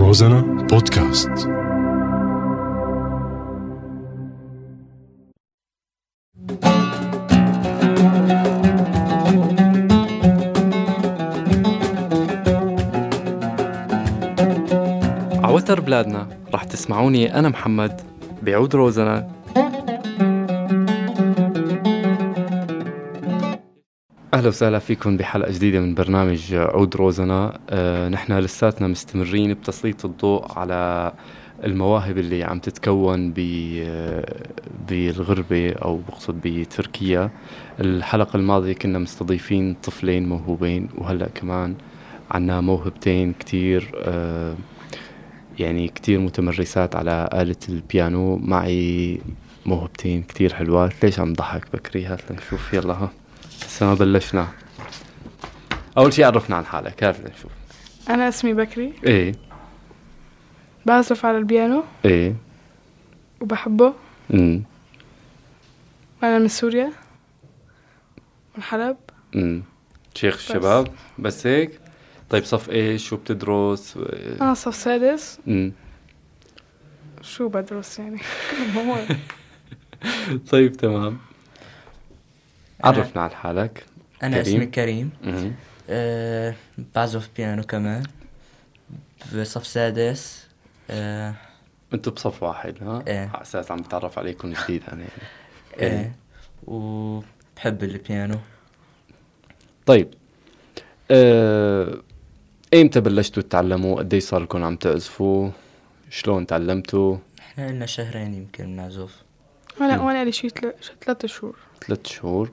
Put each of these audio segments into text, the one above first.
روزانا بودكاست. عوتر بلادنا رح تسمعوني أنا محمد بعود روزنا أهلا وسهلا فيكم بحلقة جديدة من برنامج عود روزنا. أه نحن لساتنا مستمرين بتسليط الضوء على المواهب اللي عم تتكون بالغربة أو بقصد بتركيا. الحلقة الماضية كنا مستضيفين طفلين موهوبين وهلأ كمان عنا موهبتين كتير أه يعني كتير متمرسات على آلة البيانو. معي موهبتين كتير حلوات. ليش عم ضحك بكري هات لنشوف. يلا ها. لسه ما بلشنا أول شي عرفنا عن حالك هات لنشوف أنا اسمي بكري. إيه. بعزف على البيانو. إيه. وبحبه. امم وأنا من سوريا. من حلب. امم شيخ الشباب. بس هيك؟ طيب صف إيش شو بتدرس؟ أنا صف سادس. امم شو بدرس يعني؟ طيب تمام. عرفنا عن حالك أنا كريم. اسمي كريم. أه بعزف بيانو كمان بصف سادس أه أنتوا بصف واحد ها؟ إيه. على أساس عم بتعرف عليكم جديد أنا يعني أه وبحب البيانو طيب آه، ايمتى بلشتوا تتعلموا؟ قديش صار لكم عم تعزفوا؟ شلون تعلمتوا؟ إحنا لنا شهرين يمكن بنعزف وأنا وأنا لي شي ثلاث شهور ثلاث شهور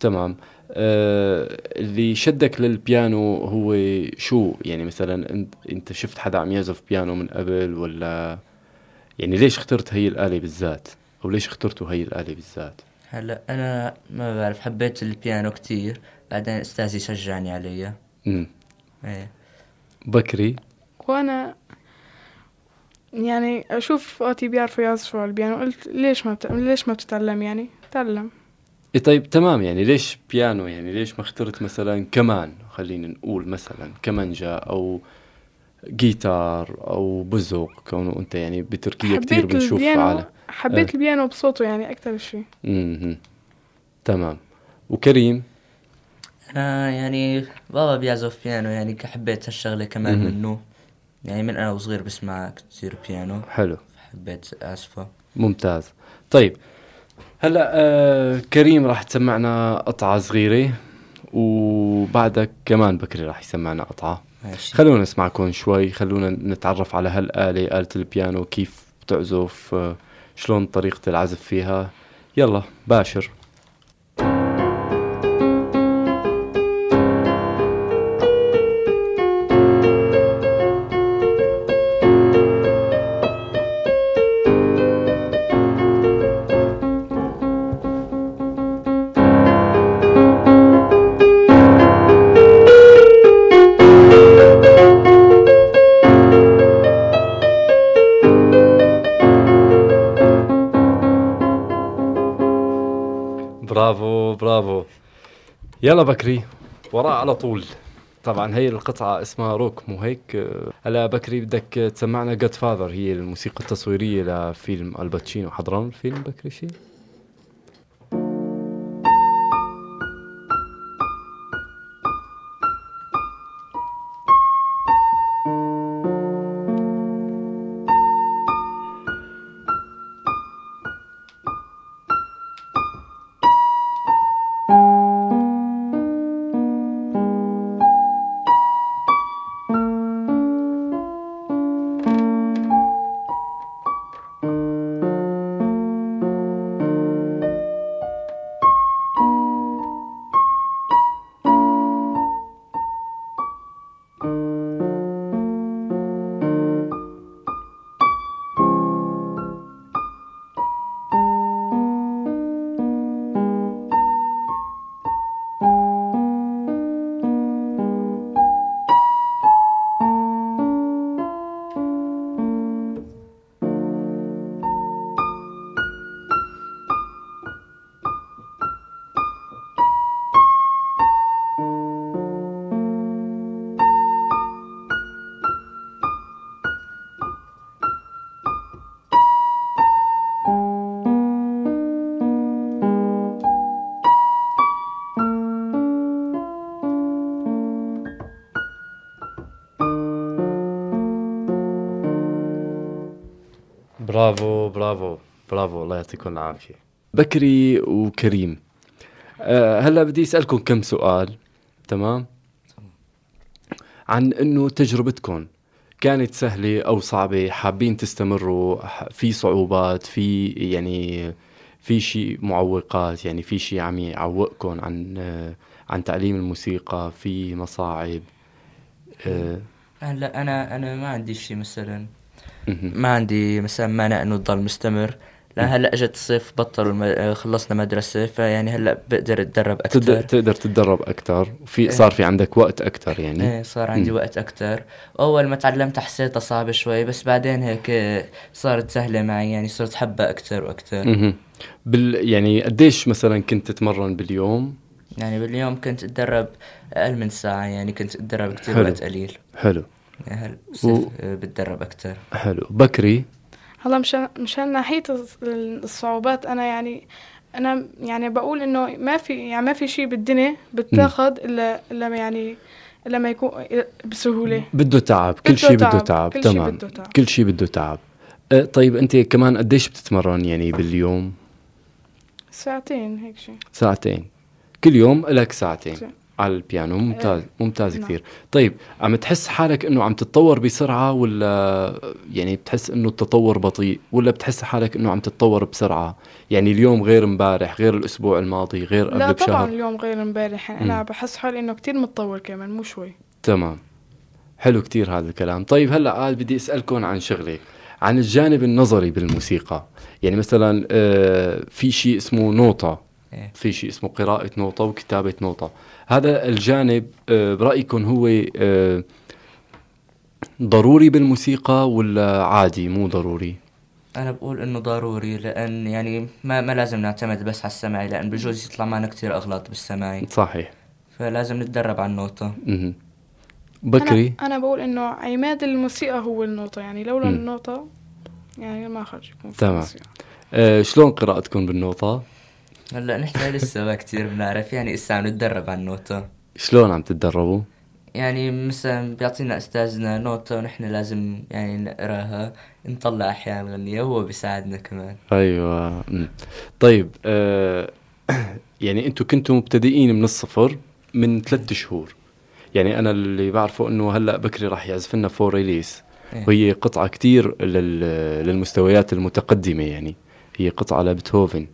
تمام. آه اللي شدك للبيانو هو شو؟ يعني مثلا انت أنت شفت حدا عم يعزف بيانو من قبل ولا؟ يعني ليش اخترت هي الآلة بالذات؟ أو ليش اخترتوا هي الآلة بالذات؟ هلا أنا ما بعرف حبيت البيانو كتير بعدين أستاذي شجعني عليه امم إيه. بكري؟ وأنا يعني أشوف أوتي بيعرفوا يعزفوا على البيانو. قلت ليش ما بت... ليش ما بتتعلم يعني؟ تعلم. إيه طيب تمام. يعني ليش بيانو؟ يعني ليش ما اخترت مثلا كمان؟ خلينا نقول مثلا كمانجا أو جيتار أو بزق كونه أنت يعني بتركيا حبيت بنشوف البيانو على حبيت إيه. البيانو بصوته يعني أكتر شي امم تمام. وكريم؟ أنا يعني بابا بيعزف بيانو يعني حبيت هالشغلة كمان مهم. منه. يعني من أنا وصغير بسمع كتير بيانو. حلو. حبيت اعزفه ممتاز. طيب هلا آه كريم راح تسمعنا قطعة صغيرة وبعدك كمان بكري راح يسمعنا قطعة. ماشي. خلونا نسمعكم شوي خلونا نتعرف على هالآلة آلة البيانو كيف بتعزف آه، شلون طريقة العزف فيها. يلا باشر. برافو برافو. يلا بكري وراء على طول. طبعا هي القطعة اسمها روك مو هيك؟ هلا بكري بدك تسمعنا جاد فاذر هي الموسيقى التصويرية لفيلم الباتشينو. حضران الفيلم بكري شيء برافو برافو برافو الله يعطيكم العافية. بكري وكريم. أه هلا بدي أسألكم كم سؤال. تمام؟ عن إنه تجربتكم كانت سهلة أو صعبة حابين تستمروا في صعوبات في يعني في شيء معوقات يعني في شيء عم يعوقكم عن آه، عن تعليم الموسيقى في مصاعب. آه، هلا أنا أنا ما عندي شيء مثلا. ما عندي مثلا مانع إنه تضل مستمر. لا هلأ إجت الصيف بطلوا الم... آه، خلصنا مدرسة فيعني هلأ بقدر أتدرب أكثر تقدر تتدرب أكثر وفي إيه. صار في عندك وقت أكثر يعني. إيه صار عندي مم. وقت أكثر أول ما تعلمت حسيتها صعبة شوي بس بعدين هيك صارت سهلة معي يعني صرت حبها أكثر وأكثر. بال يعني قديش مثلا كنت تتمرن باليوم؟ يعني باليوم كنت أتدرب أقل من ساعة يعني كنت أتدرب كثير. وقت قليل. حلو. هلا و- آه، بتدرب أكثر حلو. بكري؟ هلا مشان مشان ناحية الص- الصعوبات أنا يعني أنا يعني بقول إنه ما في يعني ما في شيء بالدنيا بتاخد إلا إلا ما يعني إلا ما يكون بسهولة. بده تعب. كل شيء بده تعب. كل تمام. بده تعب. كل شيء بده تعب. أه طيب أنت كمان قديش بتتمرن يعني باليوم؟ ساعتين هيك شيء ساعتين. كل يوم لك ساعتين. على البيانو. ممتاز ممتاز نعم. كثير. طيب عم تحس حالك إنه عم تتطور بسرعة ولا يعني بتحس إنه التطور بطيء ولا بتحس حالك إنه عم تتطور بسرعة؟ يعني اليوم غير امبارح غير الأسبوع الماضي غير قبل لا طبعا بشهر اليوم غير امبارح يعني. أنا بحس حالي إنه كتير متطور كمان مو شوي. تمام. حلو كتير هذا الكلام. طيب هلأ قال بدي أسألكم عن شغلة عن الجانب النظري بالموسيقى. يعني مثلا آه، في شيء اسمه نوطه إيه. في شيء اسمه قراءة نوطة وكتابة نوطة هذا الجانب آه، برأيكم هو آه، ضروري بالموسيقى ولا عادي مو ضروري أنا بقول إنه ضروري لأن يعني ما ما لازم نعتمد بس على السمعي لأن بجوز يطلع معنا كتير أغلاط بالسمعي صحيح فلازم نتدرب على النوتة مهم. بكري أنا, أنا بقول إنه عماد الموسيقى هو النوطة يعني لولا مم. النوطة يعني ما خرج يكون في تمام. موسيقى. آه، شلون قراءتكم بالنوطة هلا نحن لسه ما كتير بنعرف يعني لسه عم نتدرب على النوتة. شلون عم تتدربوا؟ يعني مثلا بيعطينا أستاذنا نوتة ونحن لازم يعني نقراها نطلع أحيانا نغنيها وهو بيساعدنا كمان. أيوه. طيب آه يعني أنتم كنتوا مبتدئين من الصفر من ثلاثة شهور. يعني أنا اللي بعرفه إنه هلأ بكري راح يعزف لنا Für Elise إيه. وهي قطعة كتير لل- للمستويات المتقدمة يعني. هي قطعة لبيتهوفن.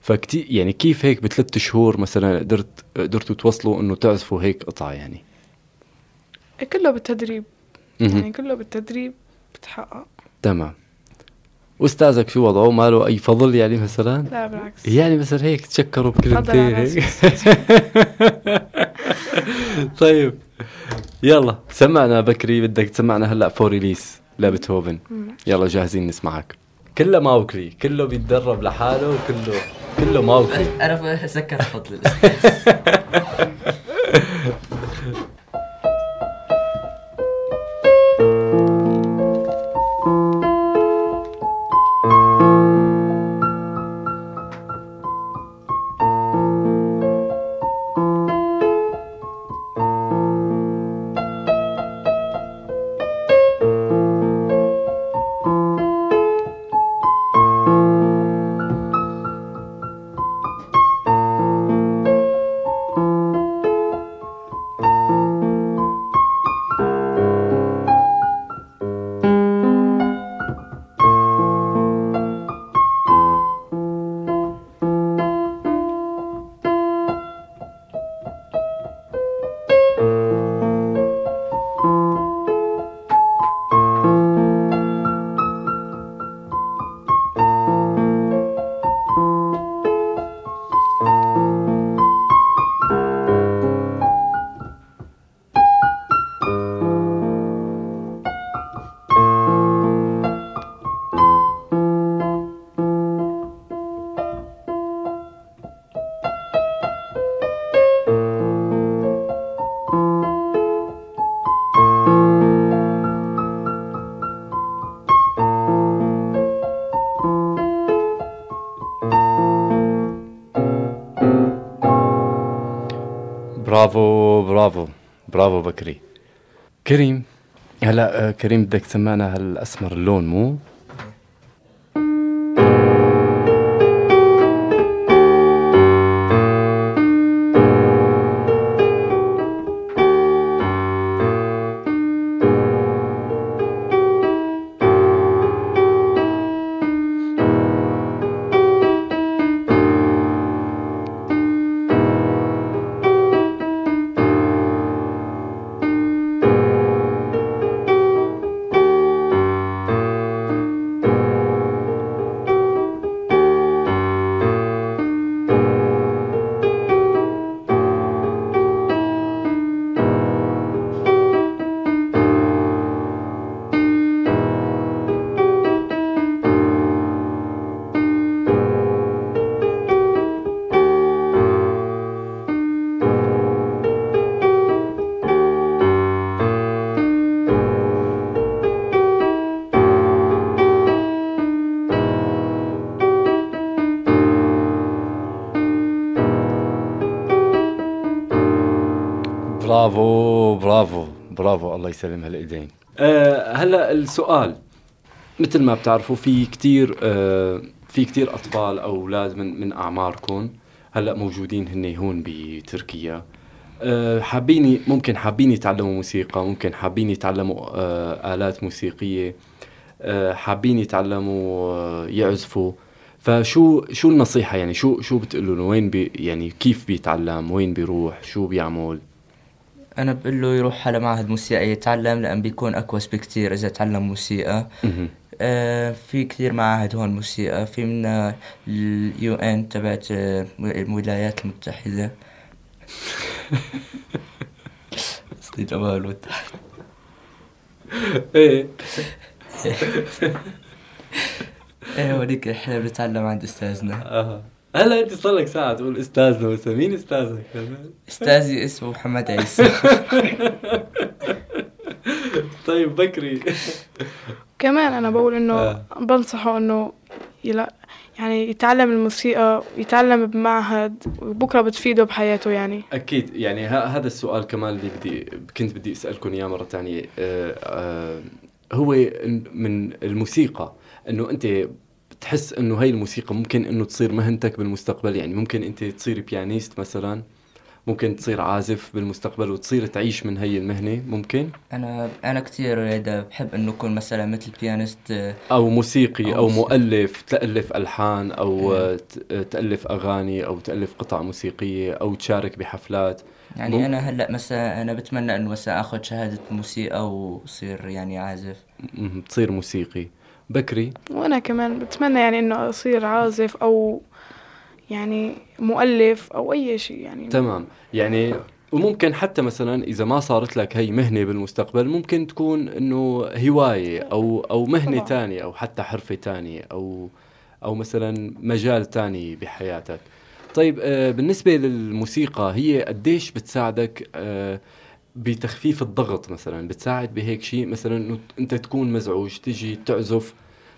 فكتير يعني كيف هيك بثلاث شهور مثلا قدرت قدرتوا توصلوا إنه تعزفوا هيك قطعة يعني؟ كله بالتدريب. يعني كله بالتدريب بتحقق. تمام. واستاذك شو وضعه ما له أي فضل يعني مثلا؟ لا بالعكس. يعني مثلا هيك تشكروا بكلمتين هيك. طيب. يلا سمعنا بكري بدك تسمعنا هلأ فور ريليس لبيتهوفن. يلا جاهزين نسمعك. كله ماوكلي كله بيتدرب لحاله وكله كله ماوكلي أنا سكر الاستاذ برافو برافو برافو بكري. كريم هلا آه، كريم بدك تسمعنا هالأسمر اللون مو؟ برافو برافو برافو. الله يسلم هالايدين. أه هلا السؤال. مثل ما بتعرفوا في كتير أه في كتير أطفال أو أولاد من من أعماركم هلا موجودين هن هون بتركيا. أه حابين ممكن حابين يتعلموا موسيقى ممكن حابين يتعلموا أه آلات موسيقية أه حابين يتعلموا أه يعزفوا. فشو شو النصيحة يعني؟ شو شو بتقولوا وين بي يعني كيف بيتعلم؟ وين بيروح؟ شو بيعمل؟ أنا بقول له يروح على معهد موسيقى يتعلم لأن بيكون اكوس بكتير إذا تعلم موسيقى. آه في كثير معاهد هون موسيقى. في منا اليو ان تبعت آه، الولايات المتحدة. قصدي جمال والتحت إيه. إيه هونيك إحنا بنتعلم عند أستاذنا. أها. هلا انت صار لك ساعة تقول استاذنا بس مين استاذك؟ استاذي اسمه محمد عيسى طيب بكري كمان أنا بقول إنه آه. بنصحه إنه يلا يعني يتعلم الموسيقى ويتعلم بمعهد وبكرة بتفيده بحياته يعني أكيد يعني هذا السؤال كمان اللي بدي كنت بدي أسألكم إياه مرة ثانية آه آه هو إن- من الموسيقى إنه أنت بتحس إنه هي الموسيقى ممكن إنه تصير مهنتك بالمستقبل يعني ممكن أنت تصير بيانيست مثلا ممكن تصير عازف بالمستقبل وتصير تعيش من هي المهنة ممكن أنا أنا كثير هيدا بحب إنه أكون مثلا مثل بيانست آه، أو موسيقي أو أو موسيقي. مؤلف تألف ألحان أو إيه. ت- تألف أغاني أو تألف قطع موسيقية أو تشارك بحفلات يعني مم. أنا هلأ مثلا أنا بتمنى إنه مثلا آخذ شهادة موسيقى وصير يعني عازف تصير موسيقي بكري. وأنا كمان بتمنى يعني إنه أصير عازف أو يعني مؤلف أو أي شيء يعني. تمام. يعني وممكن حتى مثلا إذا ما صارت لك هي مهنة بالمستقبل ممكن تكون إنه هواية أو أو مهنة. تانية أو حتى حرفة تانية أو أو مثلا مجال تاني بحياتك. طيب آه بالنسبة للموسيقى هي قديش بتساعدك؟ آه بتخفيف الضغط مثلا بتساعد بهيك شيء. مثلا إنه أنت تكون مزعوج تجي تعزف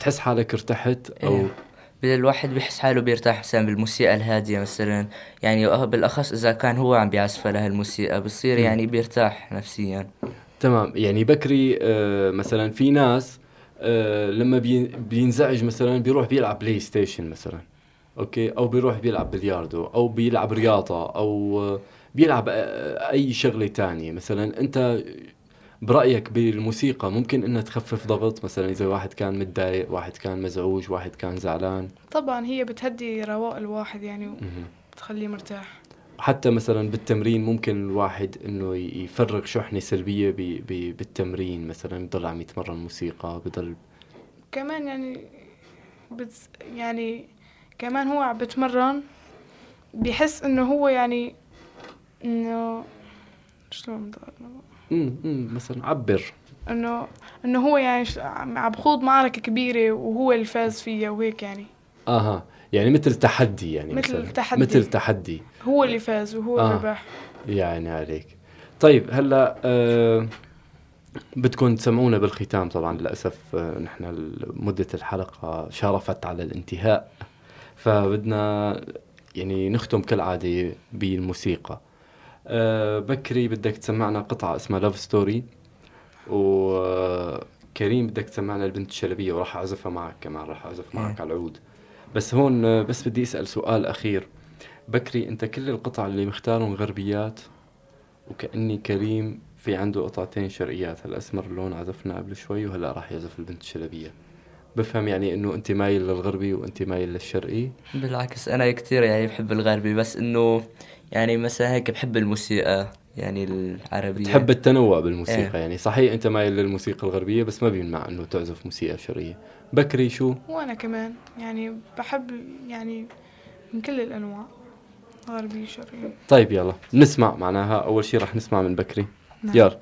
تحس حالك ارتحت أو إيه. الواحد بيحس حاله بيرتاح مثلا بالموسيقى الهادية مثلا. يعني بالأخص إذا كان هو عم بيعزف لها الموسيقى بصير. يعني بيرتاح نفسيا. تمام. يعني بكري آه مثلا في ناس آه لما بي- بينزعج مثلا بيروح بيلعب PlayStation مثلا أوكي؟ أو بيروح بيلعب بلياردو أو بيلعب رياضة أو بيلعب آه أي شغلة تانية. مثلا أنت برأيك بالموسيقى ممكن إنها تخفف ضغط؟ مثلا إذا واحد كان متضايق واحد كان مزعوج واحد كان زعلان. طبعا هي بتهدي رواق الواحد يعني مهم. وبتخليه مرتاح. حتى مثلا بالتمرين ممكن الواحد إنه يفرغ شحنة سلبية بي بي بالتمرين. مثلا بضل عم يتمرن موسيقى بضل كمان يعني بت يعني كمان هو عم بتمرن بيحس إنه هو يعني إنه شلون بدي؟ امم مثلا عبر. إنه إنه هو يعني عم بخوض معركة كبيرة وهو اللي فاز فيها وهيك يعني. آها يعني مثل تحدي يعني مثل مثلا. تحدي. مثل تحدي هو اللي فاز وهو آه. ربح يعني عليك. طيب هلأ آه بدكم تسمعونا بالختام طبعا. للأسف آه نحن مده الحلقة شرفت على الانتهاء. فبدنا يعني نختم كالعادة بالموسيقى. بكري بدك تسمعنا قطعة اسمها Love Story وكريم بدك تسمعنا البنت الشلبية وراح أعزفها معك كمان راح معك إيه. على العود. بس هون آه، بس بدي أسأل سؤال أخير. بكري أنت كل القطع اللي مختارهم غربيات وكأني كريم في عنده قطعتين شرقيات. هلأ أسمر اللون عزفنا قبل شوي وهلأ راح يعزف البنت الشلبية. بفهم يعني إنه أنت مايل للغربي وأنت مايل للشرقي. بالعكس أنا كتير يعني بحب الغربي بس إنه يعني مثلا هيك بحب الموسيقى يعني العربية. تحب التنوع بالموسيقى إيه. يعني. صحيح أنت مايل للموسيقى الغربية بس ما بيمنع إنه تعزف موسيقى شرقية. بكري شو؟ وأنا كمان يعني بحب يعني من كل الأنواع غربي شرقي. طيب يلا نسمع معناها. أول شيء راح نسمع من بكري. نعم. يلا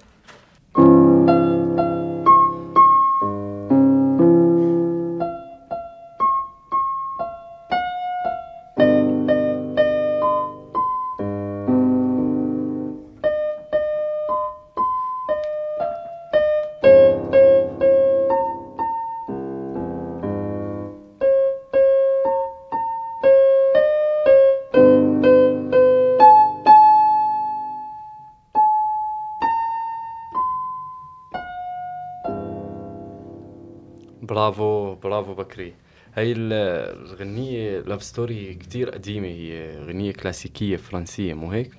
برافو بكري. هاي ال- الغنية Love Story كتير قديمة هي غنية كلاسيكية فرنسية مو هيك؟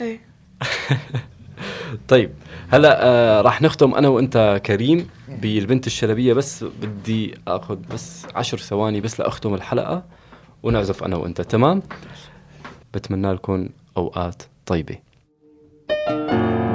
إيه. طيب هلا آه راح نختم أنا وأنت كريم بالبنت الشلبية بس بدي آخذ بس عشر ثواني بس لأختم الحلقة ونعزف أنا وأنت. تمام؟ بتمنى لكم أوقات طيبة. روزانا بودكاست